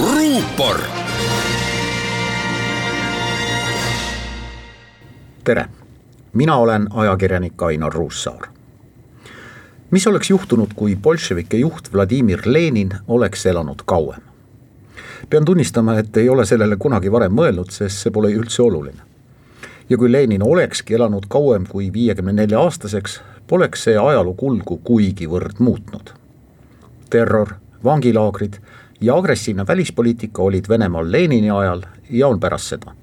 ruupor. tere, mina olen ajakirjanik Ainar Ruussaar. mis oleks juhtunud, kui bolševike juht Vladimir Lenin oleks elanud kauem? pean tunnistama, et ei ole sellele kunagi varem mõelnud, sest see pole üldse oluline. ja kui Lenin olekski elanud kauem kui viiekümne nelja aastaseks, poleks see ajaloo kulgu kuigivõrd muutnud. terror, vangilaagrid ja agressiivne välispoliitika olid Venemaal Lenini ajal ja on pärast seda.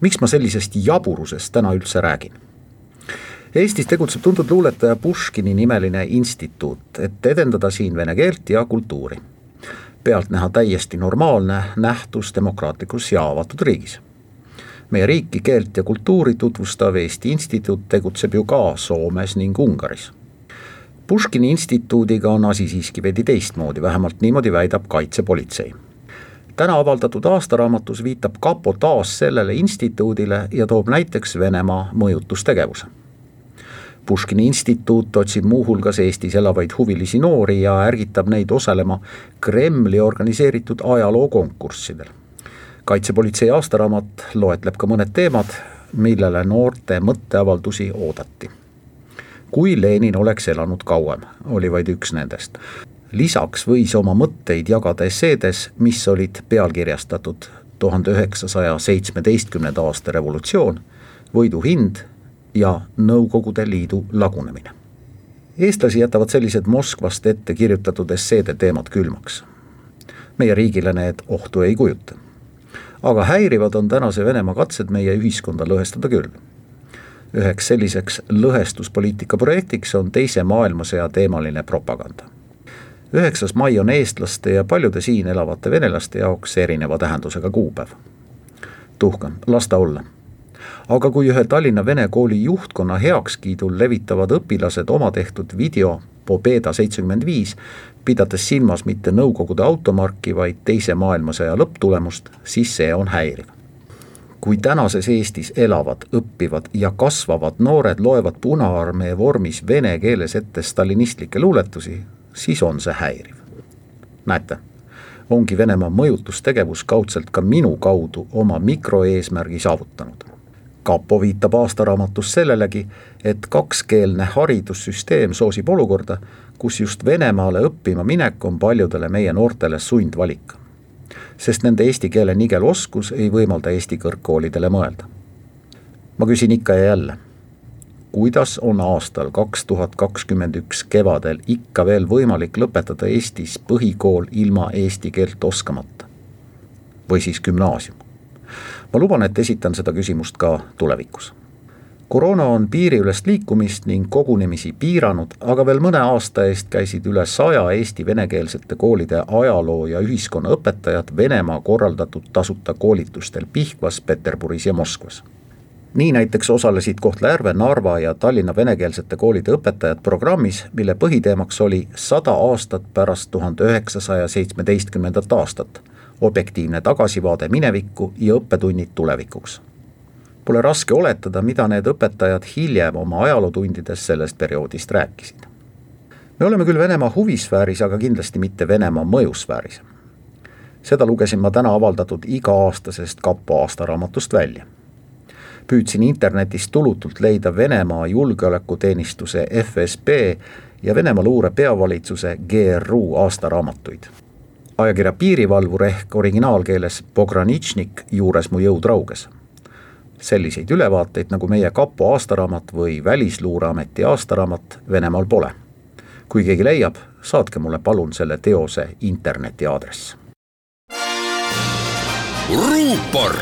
miks ma sellisest jaburusest täna üldse räägin? Eestis tegutseb tuntud luuletaja Puškini nimeline instituut, et edendada siin vene keelt ja kultuuri. pealtnäha täiesti normaalne nähtus demokraatlikus ja avatud riigis. meie riiki, keelt ja kultuuri tutvustav Eesti Instituut tegutseb ju ka Soomes ning Ungaris Puškini instituudiga on asi siiski veidi teistmoodi, vähemalt niimoodi väidab kaitsepolitsei. täna avaldatud aastaraamatus viitab kapo taas sellele instituudile ja toob näiteks Venemaa mõjutustegevuse. Puškini instituut otsib muuhulgas Eestis elavaid huvilisi noori ja ärgitab neid osalema Kremli organiseeritud ajalookonkurssidel. kaitsepolitsei aastaraamat loetleb ka mõned teemad, millele noorte mõtteavaldusi oodati kui Lenin oleks elanud kauem, oli vaid üks nendest. lisaks võis oma mõtteid jagada esseedes, mis olid pealkirjastatud tuhande üheksasaja seitsmeteistkümnenda aasta revolutsioon, võidu hind ja Nõukogude Liidu lagunemine. eestlasi jätavad sellised Moskvast ette kirjutatud esseede teemad külmaks. meie riigile need ohtu ei kujuta. aga häirivad on tänase Venemaa katsed meie ühiskonda lõhestada küll üheks selliseks lõhestuspoliitika projektiks on Teise maailmasõja teemaline propaganda. üheksas mai on eestlaste ja paljude siin elavate venelaste jaoks erineva tähendusega kuupäev. tuhkem, las ta olla. aga kui ühe Tallinna Vene kooli juhtkonna heakskiidul levitavad õpilased oma tehtud video Pobeda seitsekümmend viis, pidades silmas mitte Nõukogude automarki, vaid Teise maailmasõja lõpptulemust, siis see on häiriv kui tänases Eestis elavad, õppivad ja kasvavad noored loevad Punaarmee vormis vene keeles ette stalinistlikke luuletusi, siis on see häiriv. näete, ongi Venemaa mõjutustegevus kaudselt ka minu kaudu oma mikroeesmärgi saavutanud. kapo viitab aastaraamatus sellelegi, et kakskeelne haridussüsteem soosib olukorda, kus just Venemaale õppima minek on paljudele meie noortele sundvalik sest nende eesti keele nigel oskus ei võimalda Eesti kõrgkoolidele mõelda. ma küsin ikka ja jälle, kuidas on aastal kaks tuhat kakskümmend üks kevadel ikka veel võimalik lõpetada Eestis põhikool ilma eesti keelt oskamata? või siis gümnaasium? ma luban, et esitan seda küsimust ka tulevikus koroona on piiriülest liikumist ning kogunemisi piiranud, aga veel mõne aasta eest käisid üle saja Eesti venekeelsete koolide ajaloo ja ühiskonnaõpetajad Venemaa korraldatud tasuta koolitustel Pihkvas, Peterburis ja Moskvas. nii näiteks osalesid Kohtla-Järve, Narva ja Tallinna venekeelsete koolide õpetajad programmis, mille põhiteemaks oli sada aastat pärast tuhande üheksasaja seitsmeteistkümnendat aastat, objektiivne tagasivaade minevikku ja õppetunnid tulevikuks Pole raske oletada, mida need õpetajad hiljem oma ajalootundides sellest perioodist rääkisid. me oleme küll Venemaa huvisfääris, aga kindlasti mitte Venemaa mõjusfääris. seda lugesin ma täna avaldatud iga-aastasest kapo aastaraamatust välja. püüdsin internetist tulutult leida Venemaa julgeolekuteenistuse FSB ja Venemaa luure peavalitsuse GRU aastaraamatuid ajakirja Piirivalvur ehk originaalkeeles Pogranitšnik juures mu jõud rauges selliseid ülevaateid, nagu meie kapo aastaraamat või Välisluureameti aastaraamat Venemaal pole. kui keegi leiab, saatke mulle palun selle teose interneti aadress. ruupor